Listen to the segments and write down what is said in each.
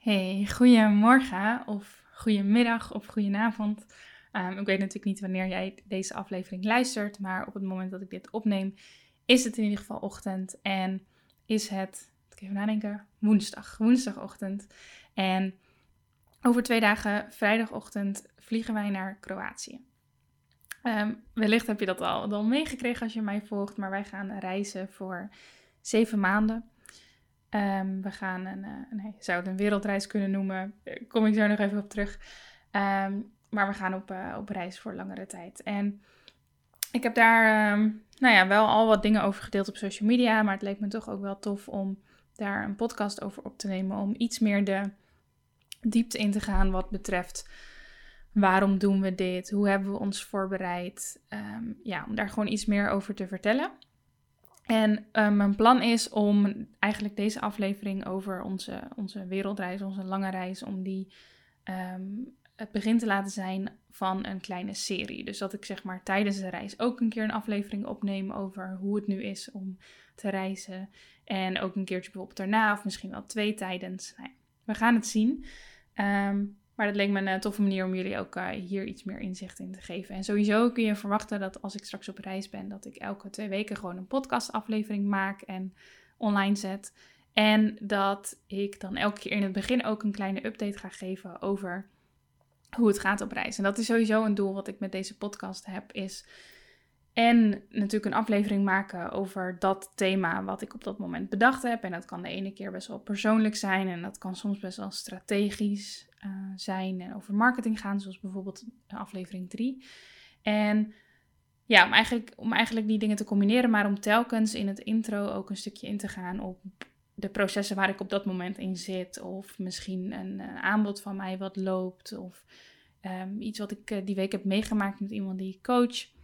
Hey, goedemorgen of goedemiddag of goedenavond. Um, ik weet natuurlijk niet wanneer jij deze aflevering luistert, maar op het moment dat ik dit opneem, is het in ieder geval ochtend en is het, ik even nadenken, woensdag, woensdagochtend. En over twee dagen, vrijdagochtend, vliegen wij naar Kroatië. Um, wellicht heb je dat al, al meegekregen als je mij volgt, maar wij gaan reizen voor zeven maanden. Um, we gaan een, uh, nee, zou het een wereldreis kunnen noemen, Daar kom ik zo nog even op terug. Um, maar we gaan op, uh, op reis voor langere tijd. En ik heb daar um, nou ja, wel al wat dingen over gedeeld op social media, maar het leek me toch ook wel tof om daar een podcast over op te nemen, om iets meer de diepte in te gaan wat betreft waarom doen we dit, hoe hebben we ons voorbereid, ja, om daar gewoon iets meer over te vertellen. En uh, mijn plan is om eigenlijk deze aflevering over onze, onze wereldreis, onze lange reis, om die um, het begin te laten zijn van een kleine serie. Dus dat ik zeg maar tijdens de reis ook een keer een aflevering opneem over hoe het nu is om te reizen. En ook een keertje bijvoorbeeld daarna, of misschien wel twee tijdens. Nou ja, we gaan het zien. Um, maar dat leek me een toffe manier om jullie ook uh, hier iets meer inzicht in te geven. En sowieso kun je verwachten dat als ik straks op reis ben, dat ik elke twee weken gewoon een podcastaflevering maak en online zet. En dat ik dan elke keer in het begin ook een kleine update ga geven over hoe het gaat op reis. En dat is sowieso een doel wat ik met deze podcast heb, is en natuurlijk een aflevering maken over dat thema wat ik op dat moment bedacht heb. En dat kan de ene keer best wel persoonlijk zijn en dat kan soms best wel strategisch uh, zijn en over marketing gaan, zoals bijvoorbeeld aflevering 3. En ja, om eigenlijk, om eigenlijk die dingen te combineren, maar om telkens in het intro ook een stukje in te gaan op de processen waar ik op dat moment in zit. Of misschien een, een aanbod van mij wat loopt. Of um, iets wat ik uh, die week heb meegemaakt met iemand die ik coach.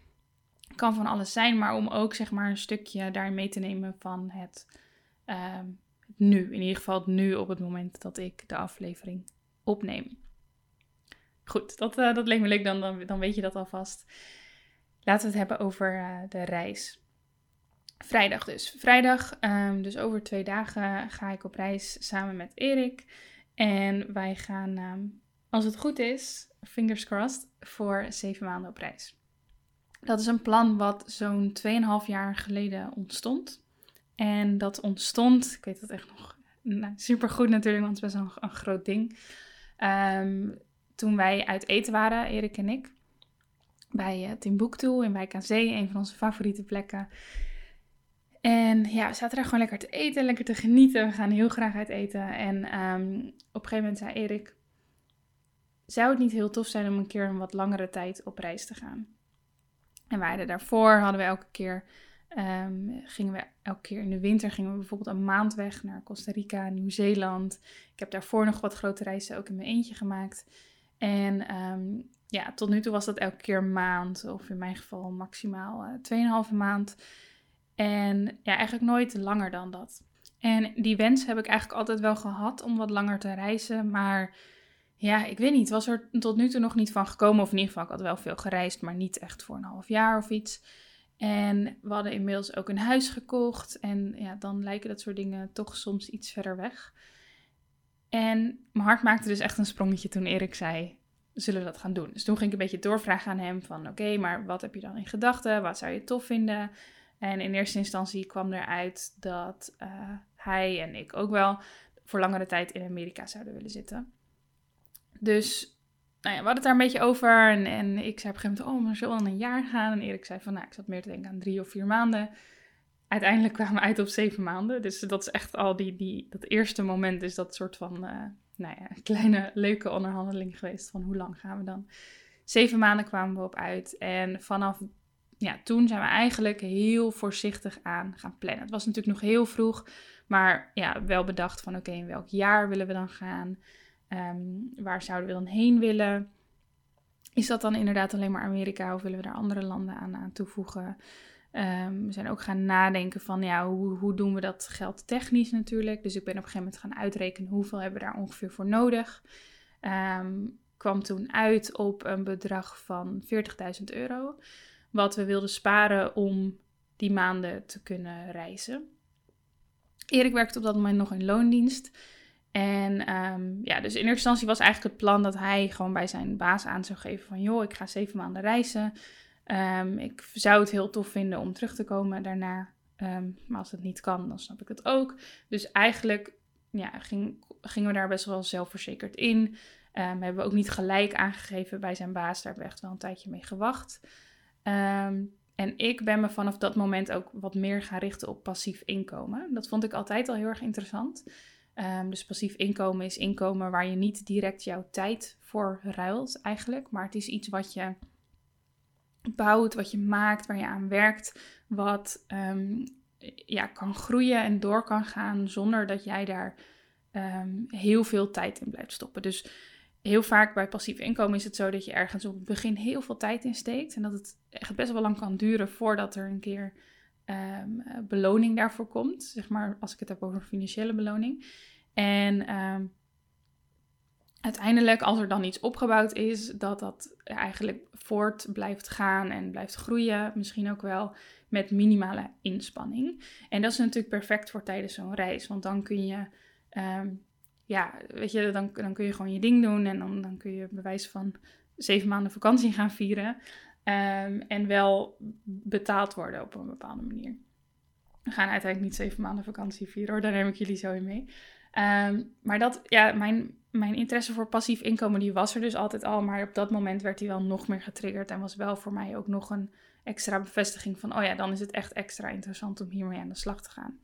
Kan van alles zijn, maar om ook zeg maar een stukje daarin mee te nemen van het, um, nu. In ieder geval het nu op het moment dat ik de aflevering opneem. Goed, dat, uh, dat leek me leuk, dan, dan, dan weet je dat alvast. Laten we het hebben over uh, de reis. Vrijdag dus. Vrijdag, um, dus over twee dagen, ga ik op reis samen met Erik. En wij gaan, um, als het goed is, fingers crossed, voor zeven maanden op reis. Dat is een plan wat zo'n 2,5 jaar geleden ontstond. En dat ontstond, ik weet dat echt nog nou, super goed natuurlijk, want het is best wel een, groot ding. Um, toen wij uit eten waren, Erik en ik, bij uh, Timbuktu in Wijk aan een van onze favoriete plekken. En ja, we zaten daar gewoon lekker te eten, lekker te genieten. We gaan heel graag uit eten. En um, op een gegeven moment zei Erik, zou het niet heel tof zijn om een keer een wat langere tijd op reis te gaan? En wij hadden daarvoor, hadden we elke keer, um, gingen we elke keer in de winter, gingen we bijvoorbeeld een maand weg naar Costa Rica, Nieuw-Zeeland. Ik heb daarvoor nog wat grote reizen ook in mijn eentje gemaakt. En um, ja, tot nu toe was dat elke keer een maand, of in mijn geval maximaal uh, 2,5 maand. En ja, eigenlijk nooit langer dan dat. En die wens heb ik eigenlijk altijd wel gehad om wat langer te reizen, maar ja, ik weet niet, was er tot nu toe nog niet van gekomen. Of in ieder geval, ik had wel veel gereisd, maar niet echt voor een half jaar of iets. En we hadden inmiddels ook een huis gekocht. En ja, dan lijken dat soort dingen toch soms iets verder weg. En mijn hart maakte dus echt een sprongetje toen Erik zei, zullen we dat gaan doen? Dus toen ging ik een beetje doorvragen aan hem van, oké, maar wat heb je dan in gedachten? Wat zou je tof vinden? En in eerste instantie kwam eruit dat uh, hij en ik ook wel voor langere tijd in Amerika zouden willen zitten. Dus nou ja, we hadden het daar een beetje over. En, en ik zei op een gegeven moment, oh, maar zullen dan een jaar gaan? En Erik zei van, nou, ik zat meer te denken aan drie of vier maanden. Uiteindelijk kwamen we uit op zeven maanden. Dus dat is echt al die, die dat eerste moment is dat soort van, uh, nou ja, kleine leuke onderhandeling geweest. Van hoe lang gaan we dan? Zeven maanden kwamen we op uit. En vanaf ja, toen zijn we eigenlijk heel voorzichtig aan gaan plannen. Het was natuurlijk nog heel vroeg, maar ja, wel bedacht van oké, in welk jaar willen we dan gaan? Ehm, waar zouden we dan heen willen? Is dat dan inderdaad alleen maar Amerika of willen we daar andere landen aan, aan toevoegen? Ehm, we zijn ook gaan nadenken van ja, hoe, hoe doen we dat geld technisch natuurlijk. Dus ik ben op een gegeven moment gaan uitrekenen hoeveel hebben we daar ongeveer voor nodig. Um, kwam toen uit op een bedrag van 40.000 euro. Wat we wilden sparen om die maanden te kunnen reizen. Erik werkte op dat moment nog in loondienst. En um, ja, dus in eerste instantie was eigenlijk het plan dat hij gewoon bij zijn baas aan zou geven van... joh, ik ga zeven maanden reizen. Um, ik zou het heel tof vinden om terug te komen daarna. Um, maar als het niet kan, dan snap ik het ook. Dus eigenlijk ja, ging, gingen we daar best wel zelfverzekerd in. Hebben we ook niet gelijk aangegeven bij zijn baas. Daar hebben we echt wel een tijdje mee gewacht. en ik ben me vanaf dat moment ook wat meer gaan richten op passief inkomen. Dat vond ik altijd al heel erg interessant. Um, dus passief inkomen is inkomen waar je niet direct jouw tijd voor ruilt eigenlijk. Maar het is iets wat je bouwt, wat je maakt, waar je aan werkt. Wat um, ja, kan groeien en door kan gaan zonder dat jij daar um, heel veel tijd in blijft stoppen. Dus heel vaak bij passief inkomen is het zo dat je ergens op het begin heel veel tijd in steekt. En dat het echt best wel lang kan duren voordat er een keer um, beloning daarvoor komt. Zeg maar als ik het heb over financiële beloning. En um, uiteindelijk, als er dan iets opgebouwd is, dat dat eigenlijk voort blijft gaan en blijft groeien. Misschien ook wel met minimale inspanning. En dat is natuurlijk perfect voor tijdens zo'n reis. Want dan kun je, um, ja, weet je, dan, dan kun je gewoon je ding doen. En dan, dan kun je bewijs van zeven maanden vakantie gaan vieren. Um, en wel betaald worden op een bepaalde manier. We gaan uiteindelijk niet zeven maanden vakantie vieren hoor, daar neem ik jullie zo in mee. Um, maar dat, ja, mijn, mijn interesse voor passief inkomen, die was er dus altijd al. Maar op dat moment werd die wel nog meer getriggerd. En was wel voor mij ook nog een extra bevestiging van, oh ja, dan is het echt extra interessant om hiermee aan de slag te gaan.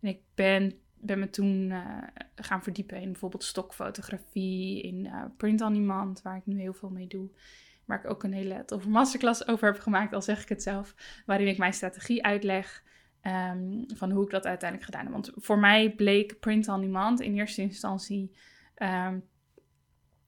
En ik ben, ben me toen uh, gaan verdiepen in bijvoorbeeld stokfotografie, in uh, print on demand, waar ik nu heel veel mee doe. Waar ik ook een hele toffe masterclass over heb gemaakt, al zeg ik het zelf. Waarin ik mijn strategie uitleg. Um, van hoe ik dat uiteindelijk gedaan heb. Want voor mij bleek print on demand in eerste instantie um,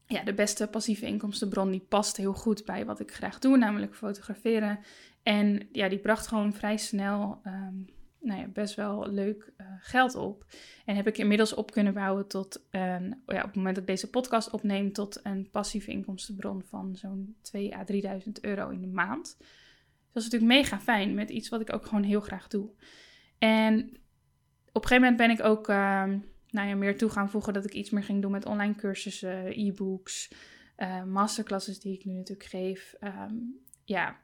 ja, de beste passieve inkomstenbron. Die past heel goed bij wat ik graag doe, namelijk fotograferen. En ja, die bracht gewoon vrij snel um, nou ja, best wel leuk uh, geld op. En heb ik inmiddels op kunnen bouwen tot een, ja, op het moment dat ik deze podcast opneem, tot een passieve inkomstenbron van zo'n 2 à 3.000 euro in de maand dat is natuurlijk mega fijn met iets wat ik ook gewoon heel graag doe. En op een gegeven moment ben ik ook uh, nou ja, meer toe gaan voegen dat ik iets meer ging doen met online cursussen, e-books, uh, masterclasses die ik nu natuurlijk geef. Um, ja,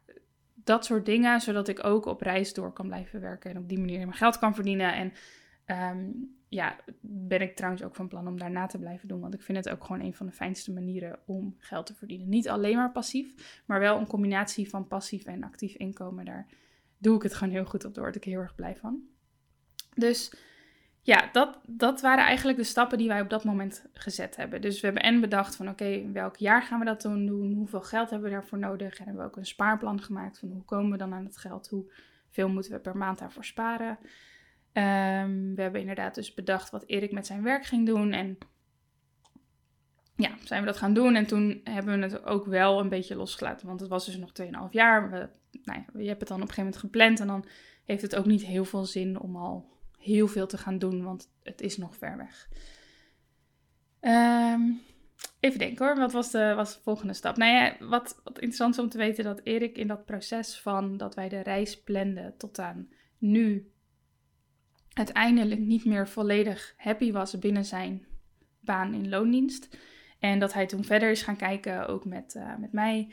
dat soort dingen, zodat ik ook op reis door kan blijven werken en op die manier mijn geld kan verdienen. En um, ja, ben ik trouwens ook van plan om daarna te blijven doen. Want ik vind het ook gewoon een van de fijnste manieren om geld te verdienen. Niet alleen maar passief, maar wel een combinatie van passief en actief inkomen. Daar doe ik het gewoon heel goed op. Daar word ik heel erg blij van. Dus ja, dat, dat waren eigenlijk de stappen die wij op dat moment gezet hebben. Dus we hebben en bedacht van oké, welk jaar gaan we dat dan doen? Hoeveel geld hebben we daarvoor nodig? En hebben we ook een spaarplan gemaakt van hoe komen we dan aan het geld? Hoeveel moeten we per maand daarvoor sparen? Um, we hebben inderdaad dus bedacht wat Erik met zijn werk ging doen. En ja, zijn we dat gaan doen. En toen hebben we het ook wel een beetje losgelaten. Want het was dus nog 2,5 jaar. We, nou ja, je hebt het dan op een gegeven moment gepland. En dan heeft het ook niet heel veel zin om al heel veel te gaan doen. Want het is nog ver weg. Um, even denken hoor. Wat was de, was de volgende stap? Nou ja, wat, wat interessant is om te weten dat Erik in dat proces van dat wij de reis planden tot aan nu uiteindelijk niet meer volledig happy was binnen zijn baan in loondienst. En dat hij toen verder is gaan kijken, ook met, uh, met mij,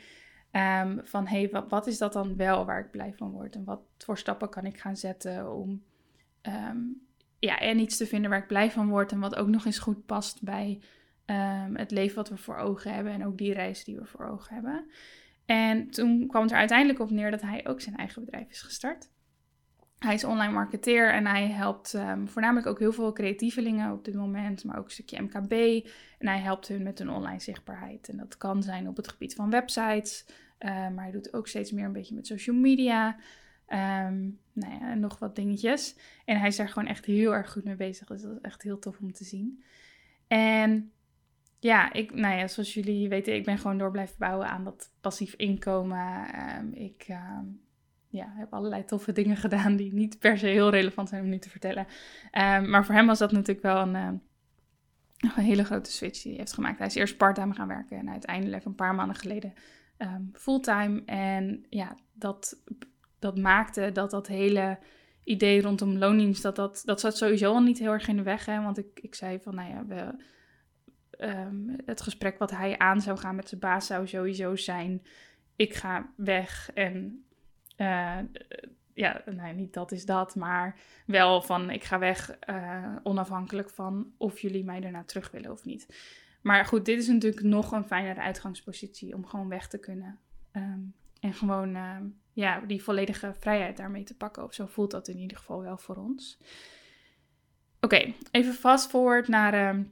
um, van hey, wat, wat, is dat dan wel waar ik blij van word? En wat voor stappen kan ik gaan zetten om um, ja, en iets te vinden waar ik blij van word en wat ook nog eens goed past bij ehm, het leven wat we voor ogen hebben en ook die reis die we voor ogen hebben. En toen kwam het er uiteindelijk op neer dat hij ook zijn eigen bedrijf is gestart. Hij is online marketeer en hij helpt um, voornamelijk ook heel veel creatievelingen op dit moment, maar ook een stukje MKB. En hij helpt hun met hun online zichtbaarheid. En dat kan zijn op het gebied van websites, maar hij doet ook steeds meer een beetje met social media. Um, nou ja, nog wat dingetjes. En hij is daar gewoon echt heel erg goed mee bezig. Dus dat is echt heel tof om te zien. En ja, ik, nou ja, zoals jullie weten, ik ben gewoon door blijven bouwen aan dat passief inkomen. Um, ik ja, heb allerlei toffe dingen gedaan die niet per se heel relevant zijn om nu te vertellen. Maar voor hem was dat natuurlijk wel een, een hele grote switch die hij heeft gemaakt. Hij is eerst parttime gaan werken en uiteindelijk een paar maanden geleden fulltime. En ja, dat, dat maakte dat dat hele idee rondom loondienst, dat, dat, dat zat sowieso al niet heel erg in de weg. Hè? Want ik, ik zei van, nou ja, we, um, het gesprek wat hij aan zou gaan met zijn baas zou sowieso zijn... Ik ga weg en uh, ja, nee, niet dat is dat, maar wel van ik ga weg uh, onafhankelijk van of jullie mij daarna terug willen of niet. Maar goed, dit is natuurlijk nog een fijnere uitgangspositie om gewoon weg te kunnen. Um, en gewoon uh, ja, die volledige vrijheid daarmee te pakken. Of zo voelt dat in ieder geval wel voor ons. Oké, even fast forward naar, uh,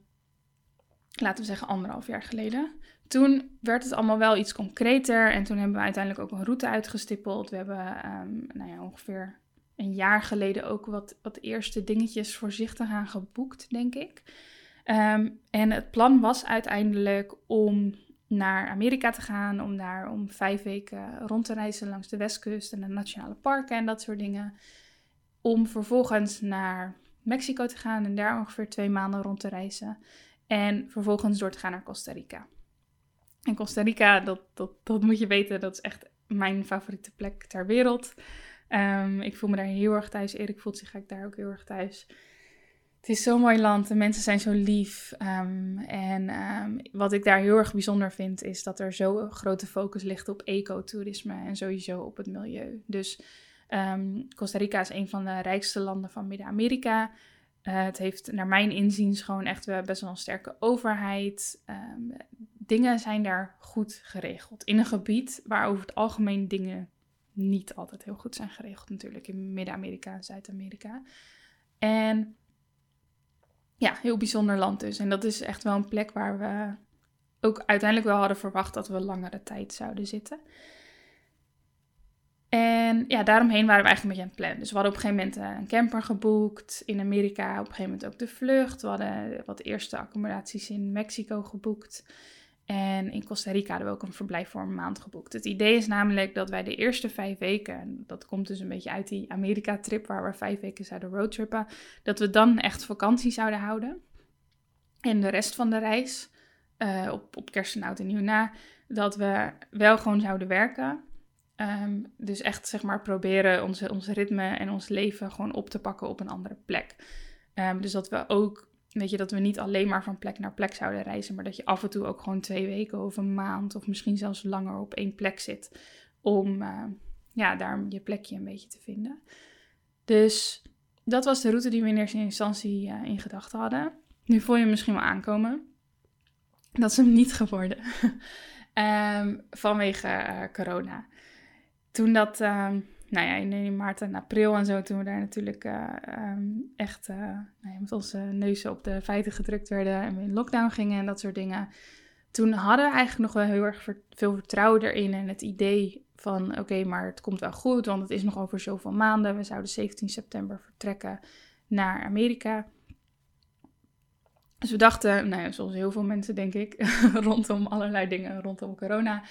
laten we zeggen, anderhalf jaar geleden. Toen werd het allemaal wel iets concreter en toen hebben we uiteindelijk ook een route uitgestippeld. We hebben um, nou ja, ongeveer een jaar geleden ook wat, wat eerste dingetjes voorzichtig aan geboekt, denk ik. Um, en het plan was uiteindelijk om naar Amerika te gaan, om daar om vijf weken rond te reizen langs de westkust en de nationale parken en dat soort dingen. Om vervolgens naar Mexico te gaan en daar ongeveer twee maanden rond te reizen. En vervolgens door te gaan naar Costa Rica. En Costa Rica, dat, dat, moet je weten, dat is echt mijn favoriete plek ter wereld. Um, ik voel me daar heel erg thuis. Erik voelt zich eigenlijk daar ook heel erg thuis. Het is zo'n mooi land, de mensen zijn zo lief. Um, en um, wat ik daar heel erg bijzonder vind, is dat er zo'n grote focus ligt op ecotourisme en sowieso op het milieu. Dus Costa Rica is een van de rijkste landen van Midden-Amerika. Uh, het heeft naar mijn inziens gewoon echt best wel een sterke overheid. Dingen zijn daar goed geregeld. In een gebied waar over het algemeen dingen niet altijd heel goed zijn geregeld, natuurlijk in Midden-Amerika en Zuid-Amerika. En ja, heel bijzonder land dus. En dat is echt wel een plek waar we ook uiteindelijk wel hadden verwacht dat we langere tijd zouden zitten. En ja, daaromheen waren we eigenlijk een beetje aan het plannen. Dus we hadden op een gegeven moment eh, een camper geboekt. In Amerika op een gegeven moment ook de vlucht. We hadden wat eerste accommodaties in Mexico geboekt. En in Costa Rica hadden we ook een verblijf voor een maand geboekt. Het idee is namelijk dat wij de eerste vijf weken, en dat komt dus een beetje uit die Amerika-trip waar we vijf weken zouden roadtrippen, dat we dan echt vakantie zouden houden. En de rest van de reis, uh, op, op kerst en oud nieuw na, dat we wel gewoon zouden werken. Um, dus echt zeg maar proberen onze, onze ritme en ons leven gewoon op te pakken op een andere plek. Um, dus dat we ook Weet je, dat we niet alleen maar van plek naar plek zouden reizen, maar dat je af en toe ook gewoon twee weken of een maand of misschien zelfs langer op één plek zit. Om uh, ja, daar je plekje een beetje te vinden. Dus dat was de route die we in eerste instantie uh, in gedachten hadden. Nu voel je hem misschien wel aankomen. Dat is hem niet geworden. um, vanwege uh, corona. Toen dat um, nou ja, in, maart en april en zo, toen we daar natuurlijk uh, um, echt uh, nou met onze neuzen op de feiten gedrukt werden en we in lockdown gingen en dat soort dingen. Toen hadden we eigenlijk nog wel heel erg veel vertrouwen erin en het idee van oké, maar het komt wel goed, want het is nog over zoveel maanden. We zouden 17 september vertrekken naar Amerika. Dus we dachten, nou ja, zoals heel veel mensen denk ik, rondom allerlei dingen rondom corona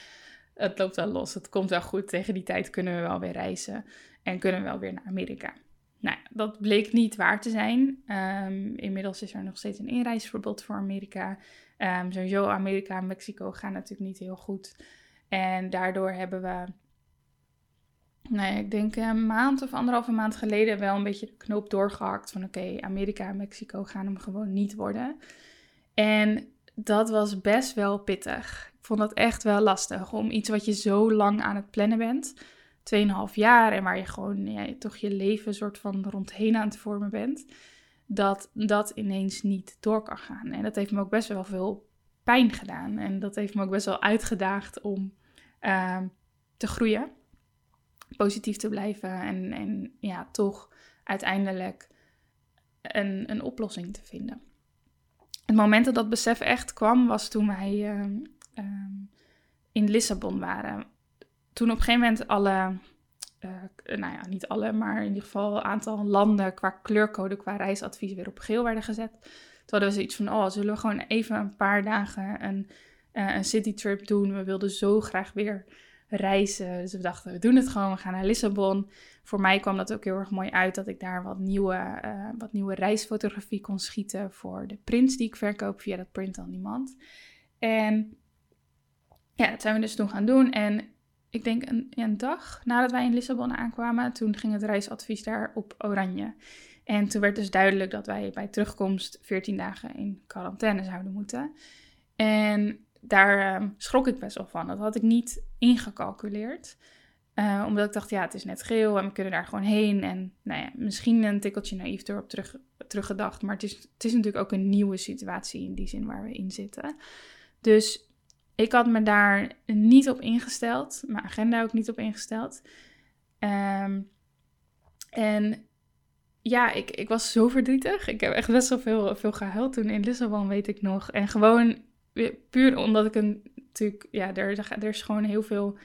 het loopt wel los, het komt wel goed. Tegen die tijd kunnen we wel weer reizen en kunnen we wel weer naar Amerika. Nou, dat bleek niet waar te zijn. Um, inmiddels is er nog steeds een inreisverbod voor Amerika. Um, sowieso Amerika en Mexico gaan natuurlijk niet heel goed. En daardoor hebben we, nou ja, ik denk een maand of anderhalve maand geleden wel een beetje de knoop doorgehakt van oké, Amerika en Mexico gaan hem gewoon niet worden. En dat was best wel pittig vond dat echt wel lastig. Om iets wat je zo lang aan het plannen bent, 2,5 jaar, en waar je gewoon ja, toch je leven soort van rondheen aan het vormen bent, dat dat ineens niet door kan gaan. En dat heeft me ook best wel veel pijn gedaan. En dat heeft me ook best wel uitgedaagd om ehm, te groeien, positief te blijven en, en ja, toch uiteindelijk een, een oplossing te vinden. Het moment dat dat besef echt kwam, was toen wij ehm, ehm, in Lissabon waren. Toen op een gegeven moment alle, uh, nou ja, niet alle, maar in ieder geval een aantal landen qua kleurcode, qua reisadvies weer op geel werden gezet. Toen hadden we zoiets van, oh, zullen we gewoon even een paar dagen een, uh, een citytrip doen. We wilden zo graag weer reizen. Dus we dachten, we doen het gewoon, we gaan naar Lissabon. Voor mij kwam dat ook heel erg mooi uit dat ik daar wat nieuwe, uh, wat nieuwe reisfotografie kon schieten voor de prints die ik verkoop via dat print on demand. En ja, dat zijn we dus toen gaan doen. En ik denk een, een dag nadat wij in Lissabon aankwamen, toen ging het reisadvies daar op oranje. En toen werd dus duidelijk dat wij bij terugkomst 14 dagen in quarantaine zouden moeten. En daar uh, schrok ik best wel van. Dat had ik niet ingecalculeerd. Uh, omdat ik dacht, ja, het is net geel en we kunnen daar gewoon heen. En nou ja, misschien een tikkeltje naïef erop terug, teruggedacht. Maar het is, het is natuurlijk ook een nieuwe situatie in die zin waar we in zitten. Dus ik had me daar niet op ingesteld. Mijn agenda ook niet op ingesteld. Um, en ja, ik, ik was zo verdrietig. Ik heb echt best wel veel, veel gehuild toen in Lissabon, weet ik nog. En gewoon puur omdat ik een natuurlijk, ja, er, er is gewoon heel veel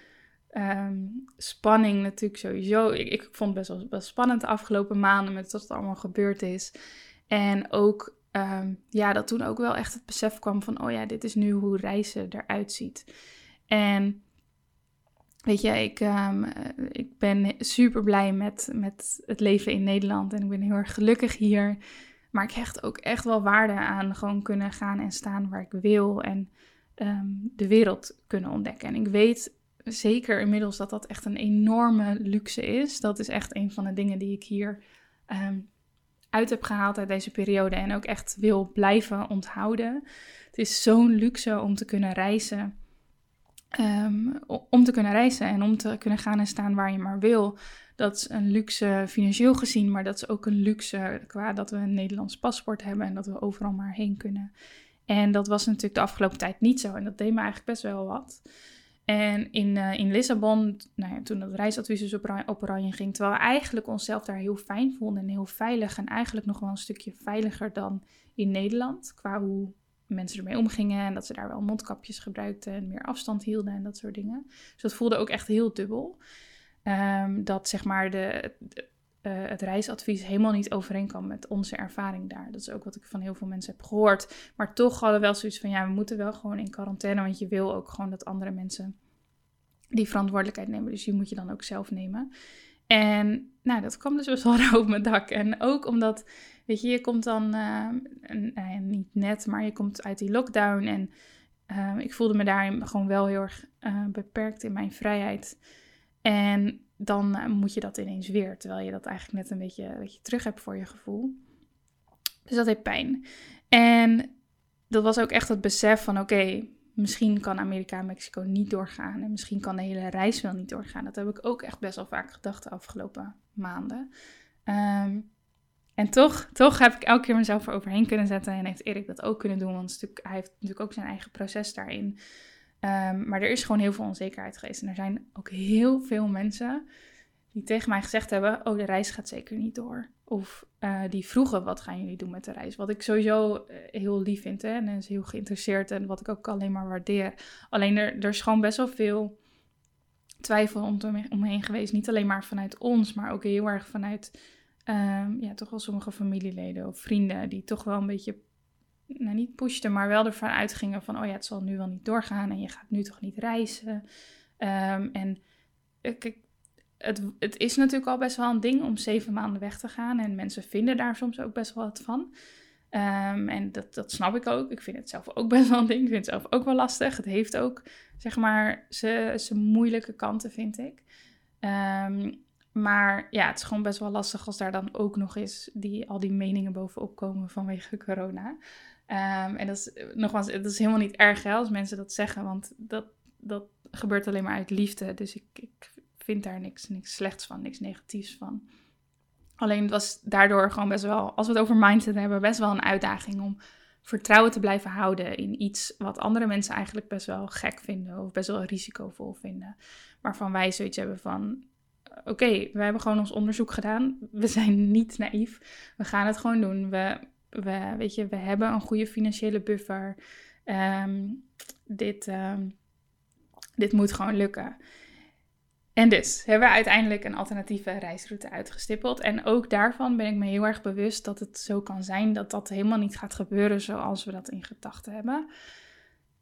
um, spanning natuurlijk sowieso. Ik, ik vond het best wel, best spannend de afgelopen maanden met wat er allemaal gebeurd is. En ook, um, ja, dat toen ook wel echt het besef kwam van, oh ja, dit is nu hoe reizen eruit ziet. En weet je, ik, um, ik ben super blij met, met het leven in Nederland en ik ben heel erg gelukkig hier. Maar ik hecht ook echt wel waarde aan gewoon kunnen gaan en staan waar ik wil en um, de wereld kunnen ontdekken. En ik weet zeker inmiddels dat dat echt een enorme luxe is. Dat is echt een van de dingen die ik hier um, uit heb gehaald uit deze periode en ook echt wil blijven onthouden. Het is zo'n luxe om te kunnen reizen. Um, om te kunnen reizen en om te kunnen gaan en staan waar je maar wil. Dat is een luxe financieel gezien, maar dat is ook een luxe qua dat we een Nederlands paspoort hebben en dat we overal maar heen kunnen. En dat was natuurlijk de afgelopen tijd niet zo en dat deed me eigenlijk best wel wat. En in, uh, in Lissabon, nou ja, toen het reisadvies dus op, op oranje ging, terwijl we eigenlijk onszelf daar heel fijn vonden en heel veilig en eigenlijk nog wel een stukje veiliger dan in Nederland, qua hoe mensen ermee omgingen en dat ze daar wel mondkapjes gebruikten en meer afstand hielden en dat soort dingen. Dus dat voelde ook echt heel dubbel. Um, dat zeg maar de, uh, het reisadvies helemaal niet overeenkwam met onze ervaring daar. Dat is ook wat ik van heel veel mensen heb gehoord. Maar toch hadden we wel zoiets van, ja, we moeten wel gewoon in quarantaine, want je wil ook gewoon dat andere mensen die verantwoordelijkheid nemen. Dus die moet je dan ook zelf nemen. En nou, dat kwam dus best wel rauw op mijn dak. En ook omdat, weet je, je komt dan, uh, uh, niet net, maar je komt uit die lockdown. En uh, ik voelde me daarin gewoon wel heel erg beperkt in mijn vrijheid. En dan uh, moet je dat ineens weer, terwijl je dat eigenlijk net een beetje, een beetje terug hebt voor je gevoel. Dus dat heeft pijn. En dat was ook echt het besef van oké, misschien kan Amerika en Mexico niet doorgaan. En misschien kan de hele reis wel niet doorgaan. Dat heb ik ook echt best wel vaak gedacht de afgelopen maanden. Um, en toch, toch heb ik elke keer mezelf eroverheen kunnen zetten. En heeft Erik dat ook kunnen doen. Want hij heeft natuurlijk ook zijn eigen proces daarin. Um, maar er is gewoon heel veel onzekerheid geweest. En er zijn ook heel veel mensen die tegen mij gezegd hebben: Oh, de reis gaat zeker niet door. Of uh, die vroegen: Wat gaan jullie doen met de reis? Wat ik sowieso uh, heel lief vind hè? en heel geïnteresseerd en wat ik ook alleen maar waardeer. Alleen er, er is gewoon best wel veel twijfel om omheen geweest. Niet alleen maar vanuit ons, maar ook heel erg vanuit um, ja, toch wel sommige familieleden of vrienden die toch wel een beetje nou niet pushten, maar wel ervan uitgingen van, oh ja, het zal nu wel niet doorgaan en je gaat nu toch niet reizen. Um, en eh, het, het is natuurlijk al best wel een ding om zeven maanden weg te gaan en mensen vinden daar soms ook best wel wat van. Um, en dat, dat snap ik ook. Ik vind het zelf ook best wel een ding. Ik vind het zelf ook wel lastig. Het heeft ook, zeg maar, zijn moeilijke kanten, vind ik. Um, maar ja, het is gewoon best wel lastig als daar dan ook nog eens die, al die meningen bovenop komen vanwege corona. Um, en dat is, nogmaals, het is helemaal niet erg hè, als mensen dat zeggen, want dat, dat gebeurt alleen maar uit liefde. Dus ik, ik vind daar niks, niks slechts van, niks negatiefs van. Alleen het was daardoor gewoon best wel, als we het over mindset hebben, best wel een uitdaging om vertrouwen te blijven houden in iets wat andere mensen eigenlijk best wel gek vinden of best wel risicovol vinden. Waarvan wij zoiets hebben van: oké, we hebben gewoon ons onderzoek gedaan. We zijn niet naïef. We gaan het gewoon doen. We, we, weet je, we hebben een goede financiële buffer. Ehm, dit, ehm, dit moet gewoon lukken. En dus hebben we uiteindelijk een alternatieve reisroute uitgestippeld. En ook daarvan ben ik me heel erg bewust dat het zo kan zijn dat dat helemaal niet gaat gebeuren zoals we dat in gedachten hebben.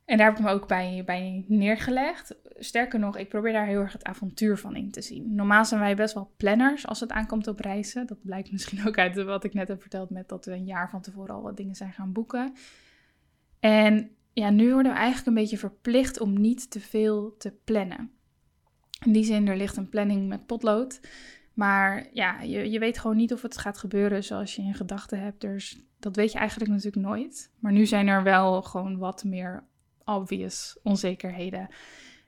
En daar heb ik me ook bij, bij neergelegd. Sterker nog, ik probeer daar heel erg het avontuur van in te zien. Normaal zijn wij best wel planners als het aankomt op reizen. Dat blijkt misschien ook uit wat ik net heb verteld met dat we een jaar van tevoren al wat dingen zijn gaan boeken. En ja, nu worden we eigenlijk een beetje verplicht om niet te veel te plannen. In die zin, er ligt een planning met potlood. Maar ja, je, je weet gewoon niet of het gaat gebeuren zoals je in gedachten hebt. Dus dat weet je eigenlijk natuurlijk nooit. Maar nu zijn er wel gewoon wat meer obvious onzekerheden.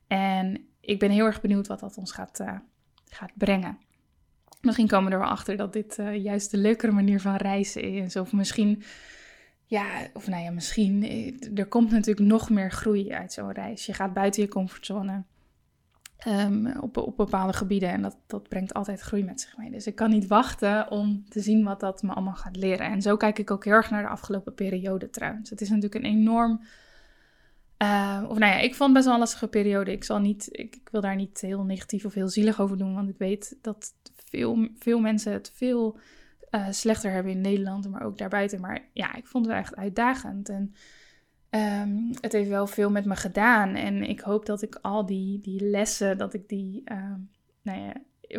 En ik ben heel erg benieuwd wat dat ons gaat, uh, gaat brengen. Misschien komen we er wel achter dat dit uh, juist de leukere manier van reizen is. Of misschien, ja, of nou ja, misschien. Eh, er komt natuurlijk nog meer groei uit zo'n reis. Je gaat buiten je comfortzone. Um, op, op bepaalde gebieden. En dat, dat brengt altijd groei met zich mee. Dus ik kan niet wachten om te zien wat dat me allemaal gaat leren. En zo kijk ik ook heel erg naar de afgelopen periode trouwens. Het is natuurlijk een enorm uh, of nou ja, ik vond best wel een lastige periode. Ik, zal niet, ik, ik, wil daar niet heel negatief of heel zielig over doen, want ik weet dat veel, veel mensen het veel uh, slechter hebben in Nederland, maar ook daarbuiten. Maar ja, ik vond het echt uitdagend. En um, het heeft wel veel met me gedaan. En ik hoop dat ik al die, die lessen, dat ik die uh, nou ja,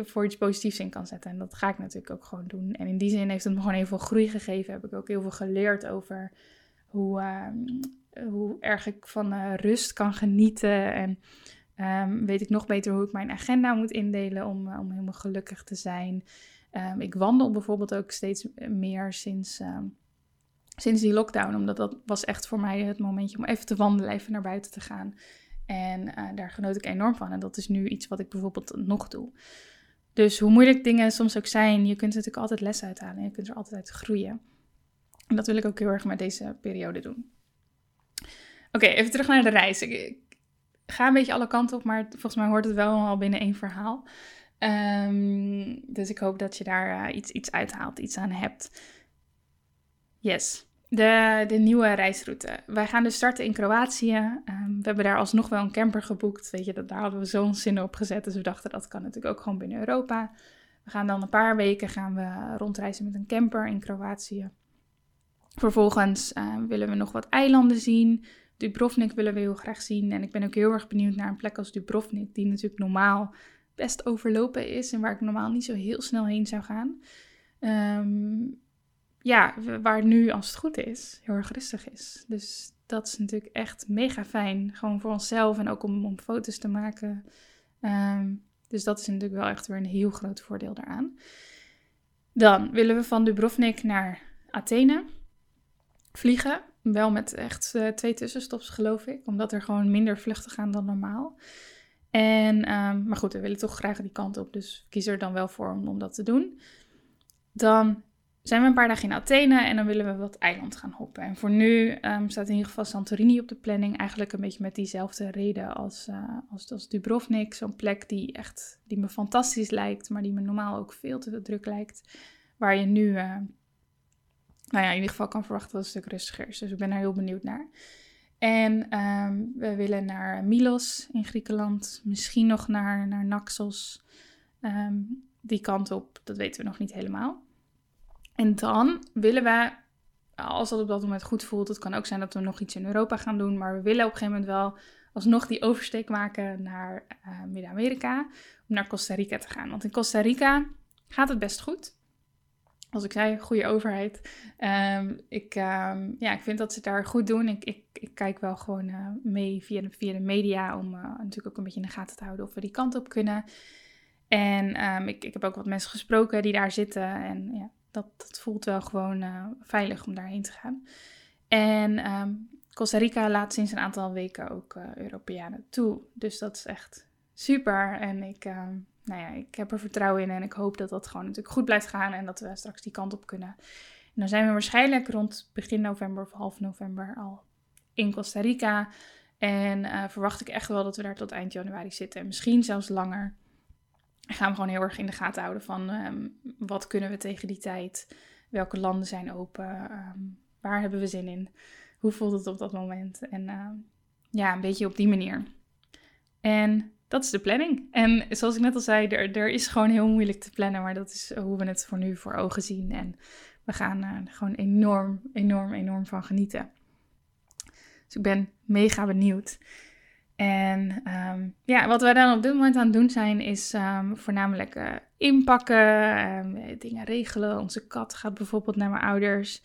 voor iets positiefs in kan zetten. En dat ga ik natuurlijk ook gewoon doen. En in die zin heeft het me gewoon heel veel groei gegeven. Heb ik ook heel veel geleerd over hoe, hoe erg ik van uh, rust kan genieten. En um, weet ik nog beter hoe ik mijn agenda moet indelen om, uh, om helemaal gelukkig te zijn. Um, ik wandel bijvoorbeeld ook steeds meer sinds, um, sinds die lockdown. Omdat dat was echt voor mij het momentje om even te wandelen, even naar buiten te gaan. En daar genoot ik enorm van. En dat is nu iets wat ik bijvoorbeeld nog doe. Dus hoe moeilijk dingen soms ook zijn, je kunt er natuurlijk altijd les uithalen. Je kunt er altijd uit groeien. En dat wil ik ook heel erg met deze periode doen. Oké, even terug naar de reis. Ik, ga een beetje alle kanten op, maar volgens mij hoort het wel al binnen één verhaal. Um, dus ik hoop dat je daar uh, iets, iets uithaalt, iets aan hebt. Yes, de, de nieuwe reisroute. Wij gaan dus starten in Kroatië. Um, we hebben daar alsnog wel een camper geboekt. Weet je, dat, daar hadden we zo'n zin op gezet. Dus we dachten dat kan natuurlijk ook gewoon binnen Europa. We gaan dan een paar weken gaan we rondreizen met een camper in Kroatië. Vervolgens uh, willen we nog wat eilanden zien. Dubrovnik willen we heel graag zien. En ik ben ook heel erg benieuwd naar een plek als Dubrovnik, die natuurlijk normaal best overlopen is en waar ik normaal niet zo heel snel heen zou gaan. Um, ja, waar nu, als het goed is, heel erg rustig is. Dus dat is natuurlijk echt mega fijn. Gewoon voor onszelf en ook om, om foto's te maken. Um, dus dat is natuurlijk wel echt weer een heel groot voordeel daaraan. Dan willen we van Dubrovnik naar Athene vliegen. Wel met echt uh, twee tussenstops, geloof ik. Omdat er gewoon minder vluchten gaan dan normaal. En, um, maar goed, we willen toch graag die kant op. Dus kies er dan wel voor om, dat te doen. Dan zijn we een paar dagen in Athene en dan willen we wat eiland gaan hoppen. En voor nu um, staat in ieder geval Santorini op de planning. Eigenlijk een beetje met diezelfde reden als, uh, als, als Dubrovnik. Zo'n plek die echt die me fantastisch lijkt, maar die me normaal ook veel te druk lijkt. Waar je nu uh, nou ja, in ieder geval kan verwachten dat het een stuk rustiger is. Dus ik ben daar heel benieuwd naar. En um, we willen naar Milos in Griekenland. Misschien nog naar, naar Naxos. Um, die kant op, dat weten we nog niet helemaal. En dan willen we, als dat op dat moment goed voelt, het kan ook zijn dat we nog iets in Europa gaan doen. Maar we willen op een gegeven moment wel alsnog die oversteek maken naar uh, Midden-Amerika. Om naar Costa Rica te gaan. Want in Costa Rica gaat het best goed als ik zei, goede overheid. Um, ik, um, ja, ik vind dat ze daar goed doen. Ik, ik, ik kijk wel gewoon uh, mee via de, via de media om uh, natuurlijk ook een beetje in de gaten te houden of we die kant op kunnen. En um, ik, ik heb ook wat mensen gesproken die daar zitten. En ja, dat, dat voelt wel gewoon uh, veilig om daarheen te gaan. En Costa Rica laat sinds een aantal weken ook Europeanen toe. Dus dat is echt super. En ik, nou ja, ik heb er vertrouwen in en ik hoop dat dat gewoon natuurlijk goed blijft gaan en dat we straks die kant op kunnen. dan zijn we waarschijnlijk rond begin november of half november al in Costa Rica. En uh, verwacht ik echt wel dat we daar tot eind januari zitten. En misschien zelfs langer. En gaan we gewoon heel erg in de gaten houden van um, wat kunnen we tegen die tijd? Welke landen zijn open? Um, waar hebben we zin in? Hoe voelt het op dat moment? En uh, ja, een beetje op die manier. En dat is de planning. En zoals ik net al zei, er, er is gewoon heel moeilijk te plannen, maar dat is hoe we het voor nu voor ogen zien. En we gaan er gewoon enorm, enorm, enorm van genieten. Dus ik ben mega benieuwd. En um, ja, wat wij dan op dit moment aan het doen zijn, is um, voornamelijk uh, inpakken, um, dingen regelen. Onze kat gaat bijvoorbeeld naar mijn ouders.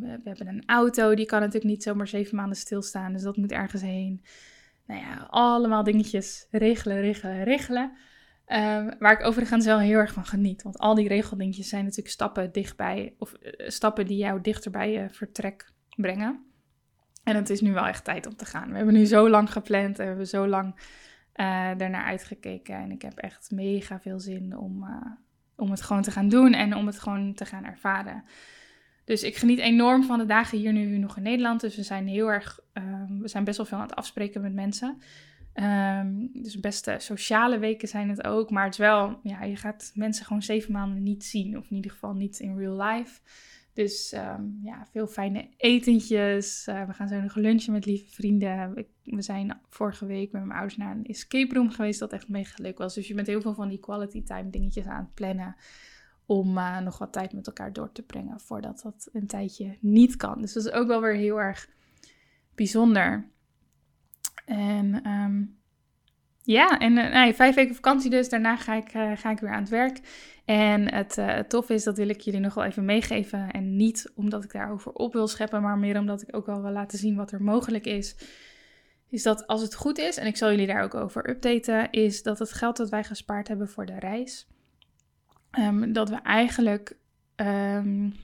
we hebben een auto, die kan natuurlijk niet zomaar zeven maanden stilstaan, dus dat moet ergens heen. Nou ja, allemaal dingetjes regelen, regelen, regelen. waar ik overigens wel heel erg van geniet. Want al die regeldingetjes zijn natuurlijk stappen dichtbij, of uh, stappen die jou dichter bij je vertrek brengen. En het is nu wel echt tijd om te gaan. We hebben nu zo lang gepland en we hebben zo lang uh, ernaar uitgekeken. En ik heb echt mega veel zin om, uh, om het gewoon te gaan doen en om het gewoon te gaan ervaren. Dus ik geniet enorm van de dagen hier nu nog in Nederland. Dus we zijn heel erg, um, we zijn best wel veel aan het afspreken met mensen. Um, dus best sociale weken zijn het ook. Maar het is wel, ja, je gaat mensen gewoon zeven maanden niet zien. Of in ieder geval niet in real life. Dus um, ja, veel fijne etentjes. Uh, we gaan zo nog lunchen met lieve vrienden. we zijn vorige week met mijn ouders naar een escape room geweest. Dat echt mega leuk was. Dus je bent heel veel van die quality time dingetjes aan het plannen. Om uh, nog wat tijd met elkaar door te brengen. Voordat dat een tijdje niet kan. Dus dat is ook wel weer heel erg bijzonder. En um, ja, en uh, nou, vijf weken vakantie dus. Daarna ga ik, uh, ga ik weer aan het werk. En het, het tof is, dat wil ik jullie nog wel even meegeven. En niet omdat ik daarover op wil scheppen, maar meer omdat ik ook wel wil laten zien wat er mogelijk is. Is dat als het goed is, en ik zal jullie daar ook over updaten, is dat het geld dat wij gespaard hebben voor de reis, um, dat we eigenlijk um,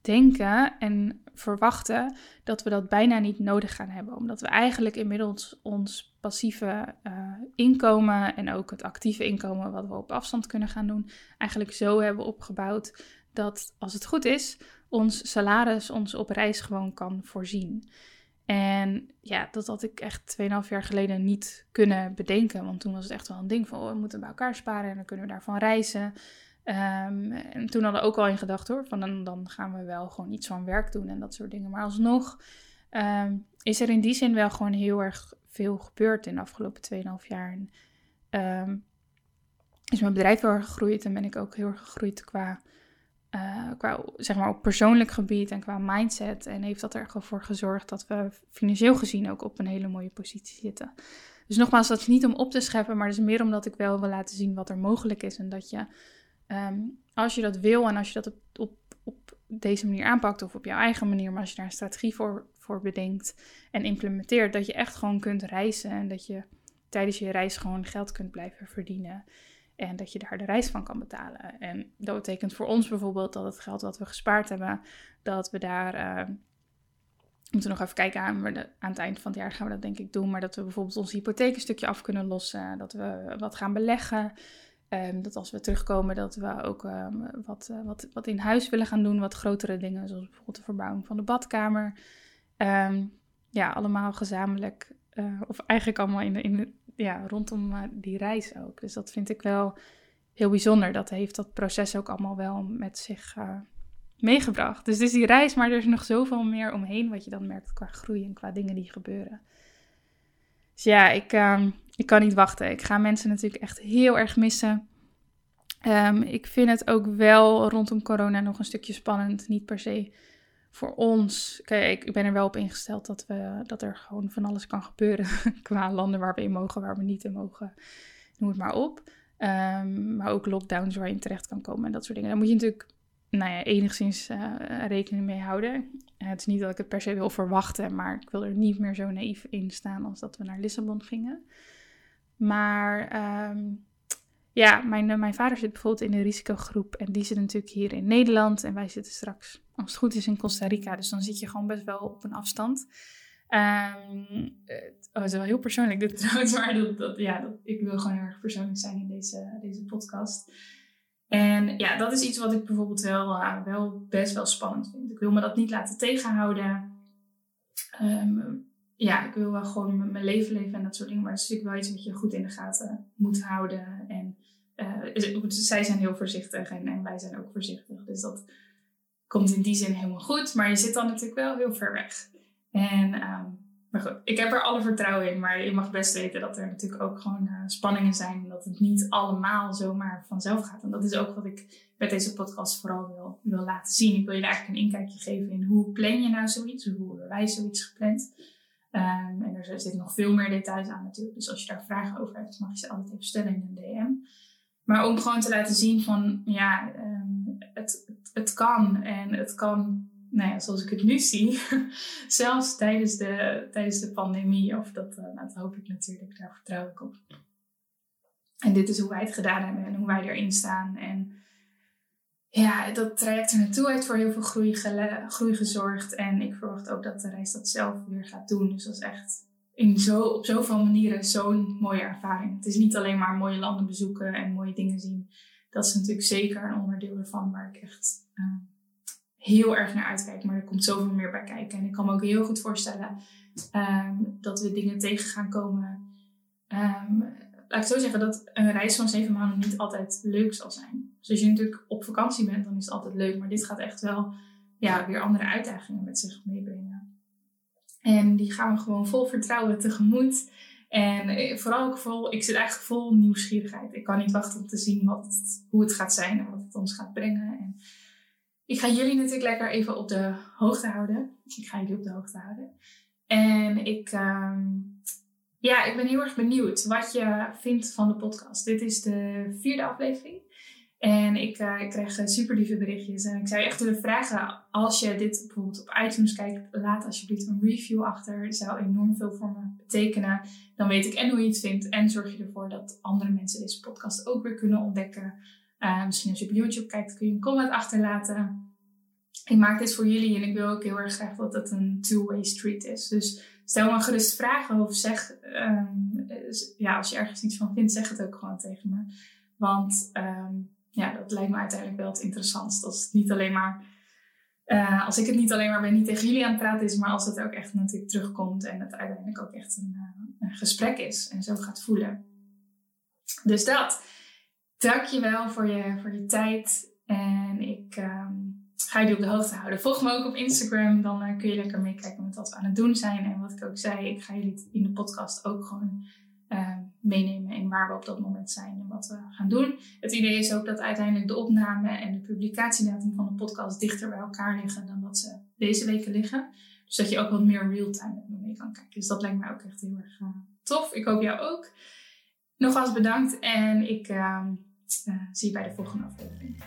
denken en verwachten dat we dat bijna niet nodig gaan hebben. Omdat we eigenlijk inmiddels ons passieve uh, inkomen en ook het actieve inkomen wat we op afstand kunnen gaan doen, eigenlijk zo hebben opgebouwd dat als het goed is, ons salaris ons op reis gewoon kan voorzien. En ja, dat had ik echt 2,5 jaar geleden niet kunnen bedenken. Want toen was het echt wel een ding van, oh, we moeten bij elkaar sparen en dan kunnen we daarvan reizen. Um, en toen hadden we ook al in gedacht hoor, van dan, dan gaan we wel gewoon iets van werk doen en dat soort dingen. Maar alsnog um, is er in die zin wel gewoon heel erg veel gebeurd in de afgelopen 2,5 jaar. En, um, is mijn bedrijf heel erg gegroeid en ben ik ook heel erg gegroeid qua, uh, qua zeg maar op persoonlijk gebied en qua mindset. En heeft dat ervoor gezorgd dat we financieel gezien ook op een hele mooie positie zitten. Dus nogmaals, dat is niet om op te scheppen, maar het is meer omdat ik wel wil laten zien wat er mogelijk is. En dat je Um, als je dat wil en als je dat op, op, op, deze manier aanpakt of op jouw eigen manier, maar als je daar een strategie voor, voor bedenkt en implementeert, dat je echt gewoon kunt reizen en dat je tijdens je reis gewoon geld kunt blijven verdienen. En dat je daar de reis van kan betalen. En dat betekent voor ons bijvoorbeeld dat het geld wat we gespaard hebben, dat we daar. Uh, we moeten nog even kijken aan, aan het eind van het jaar gaan we dat denk ik doen. Maar dat we bijvoorbeeld ons hypotheek een stukje af kunnen lossen. Dat we wat gaan beleggen. Um, dat als we terugkomen, dat we ook um, wat, uh, wat, wat in huis willen gaan doen. Wat grotere dingen, zoals bijvoorbeeld de verbouwing van de badkamer. Um, ja, allemaal gezamenlijk. Uh, of eigenlijk allemaal in de, in ja, rondom uh, die reis ook. Dus dat vind ik wel heel bijzonder. Dat heeft dat proces ook allemaal wel met zich meegebracht. Dus het is die reis, maar er is nog zoveel meer omheen wat je dan merkt qua groei en qua dingen die gebeuren. Dus ja, ik, ik kan niet wachten. Ik ga mensen natuurlijk echt heel erg missen. Um, ik vind het ook wel rondom corona nog een stukje spannend. Niet per se voor ons. Kijk, ik ben er wel op ingesteld dat, we, dat er gewoon van alles kan gebeuren. qua landen waar we in mogen, waar we niet in mogen. Noem het maar op. Um, maar ook lockdowns waar je in terecht kan komen en dat soort dingen. Daar moet je natuurlijk nou ja, enigszins uh, rekening mee houden. Uh, het is niet dat ik het per se wil verwachten, maar ik wil er niet meer zo naïef in staan als dat we naar Lissabon gingen. Maar um, ja, mijn, mijn vader zit bijvoorbeeld in de risicogroep en die zit natuurlijk hier in Nederland en wij zitten straks, als het goed is, in Costa Rica. Dus dan zit je gewoon best wel op een afstand. Um, oh, het is wel heel persoonlijk dit trouwens, maar dat, dat, ja, dat, ik wil gewoon heel erg persoonlijk zijn in deze, deze podcast. En ja, dat is iets wat ik bijvoorbeeld wel, uh, wel best wel spannend vind. Ik wil me dat niet laten tegenhouden. Um, ja, ik wil wel gewoon mijn leven leven en dat soort dingen. Maar het is natuurlijk wel iets wat je goed in de gaten moet houden. En uh, zij zijn heel voorzichtig en, en, wij zijn ook voorzichtig. Dus dat komt in die zin helemaal goed. Maar je zit dan natuurlijk wel heel ver weg. En um, maar goed, ik heb er alle vertrouwen in. Maar je mag best weten dat er natuurlijk ook gewoon uh, spanningen zijn. En dat het niet allemaal zomaar vanzelf gaat. En dat is ook wat ik met deze podcast vooral wil, wil laten zien. Ik wil je eigenlijk een inkijkje geven in hoe plan je nou zoiets. Hoe hebben wij zoiets gepland. Um, en er zitten nog veel meer details aan natuurlijk. Dus als je daar vragen over hebt, mag je ze altijd even stellen in een DM. Maar om gewoon te laten zien van, ja, het, het, het kan. En het kan nou ja, zoals ik het nu zie, zelfs tijdens de, tijdens de pandemie, of dat, uh, dat hoop ik natuurlijk, daar vertrouw ik op. En dit is hoe wij het gedaan hebben en hoe wij erin staan. En ja, dat traject er naartoe heeft voor heel veel groei, groei gezorgd. En ik verwacht ook dat de reis dat zelf weer gaat doen. Dus dat is echt in zo, op zoveel manieren zo'n mooie ervaring. Het is niet alleen maar mooie landen bezoeken en mooie dingen zien. Dat is natuurlijk zeker een onderdeel ervan waar ik echt uh, heel erg naar uitkijk. Maar er komt zoveel meer bij kijken. En ik kan me ook heel goed voorstellen um, dat we dingen tegen gaan komen. Um, laat ik zo zeggen dat een reis van zeven maanden niet altijd leuk zal zijn. Dus als je natuurlijk op vakantie bent, dan is het altijd leuk. Maar dit gaat echt wel ja, weer andere uitdagingen met zich meebrengen. En die gaan we gewoon vol vertrouwen tegemoet. En eh, vooral ook vol, ik zit eigenlijk vol nieuwsgierigheid. Ik kan niet wachten om te zien wat hoe het gaat zijn en wat het ons gaat brengen. En ik ga jullie natuurlijk lekker even op de hoogte houden. Ik ga jullie op de hoogte houden. En ik, um, ja, ik ben heel erg benieuwd wat je vindt van de podcast. Dit is de vierde aflevering. En ik, uh, ik krijg super lieve berichtjes. En ik zou je echt willen vragen, als je dit bijvoorbeeld op iTunes kijkt, laat alsjeblieft een review achter. Het zou enorm veel voor me betekenen. Dan weet ik en hoe je het vindt. En zorg je ervoor dat andere mensen deze podcast ook weer kunnen ontdekken. Uh, misschien als je op YouTube kijkt, kun je een comment achterlaten. Ik maak dit voor jullie en ik wil ook heel erg graag dat het een two-way street is. Dus stel me gerust vragen of zeg, um, ja, als je ergens iets van vindt, zeg het ook gewoon tegen me. Want um, ja, dat lijkt me uiteindelijk wel het interessantst. Als het niet alleen maar, uh, als ik het niet alleen maar ben, niet tegen jullie aan het praten is, maar als het ook echt natuurlijk terugkomt en het uiteindelijk ook echt een, uh, een gesprek is en zo gaat voelen. Dus dat. Dank je wel voor je, voor je tijd. En ik um, ga je op de hoogte houden. Volg me ook op Instagram. Dan uh, kun je lekker meekijken met wat we aan het doen zijn. En wat ik ook zei, ik ga jullie in de podcast ook gewoon uh, meenemen in waar we op dat moment zijn en wat we gaan doen. Het idee is ook dat uiteindelijk de opname en de publicatiedatum van de podcast dichter bij elkaar liggen dan dat ze deze weken liggen. Dus dat je ook wat meer real-time met me mee kan kijken. Dus dat lijkt mij ook echt heel erg uh, tof. Ik hoop jou ook. Nogmaals bedankt en ik uh, eh, zie je bij de volgende aflevering.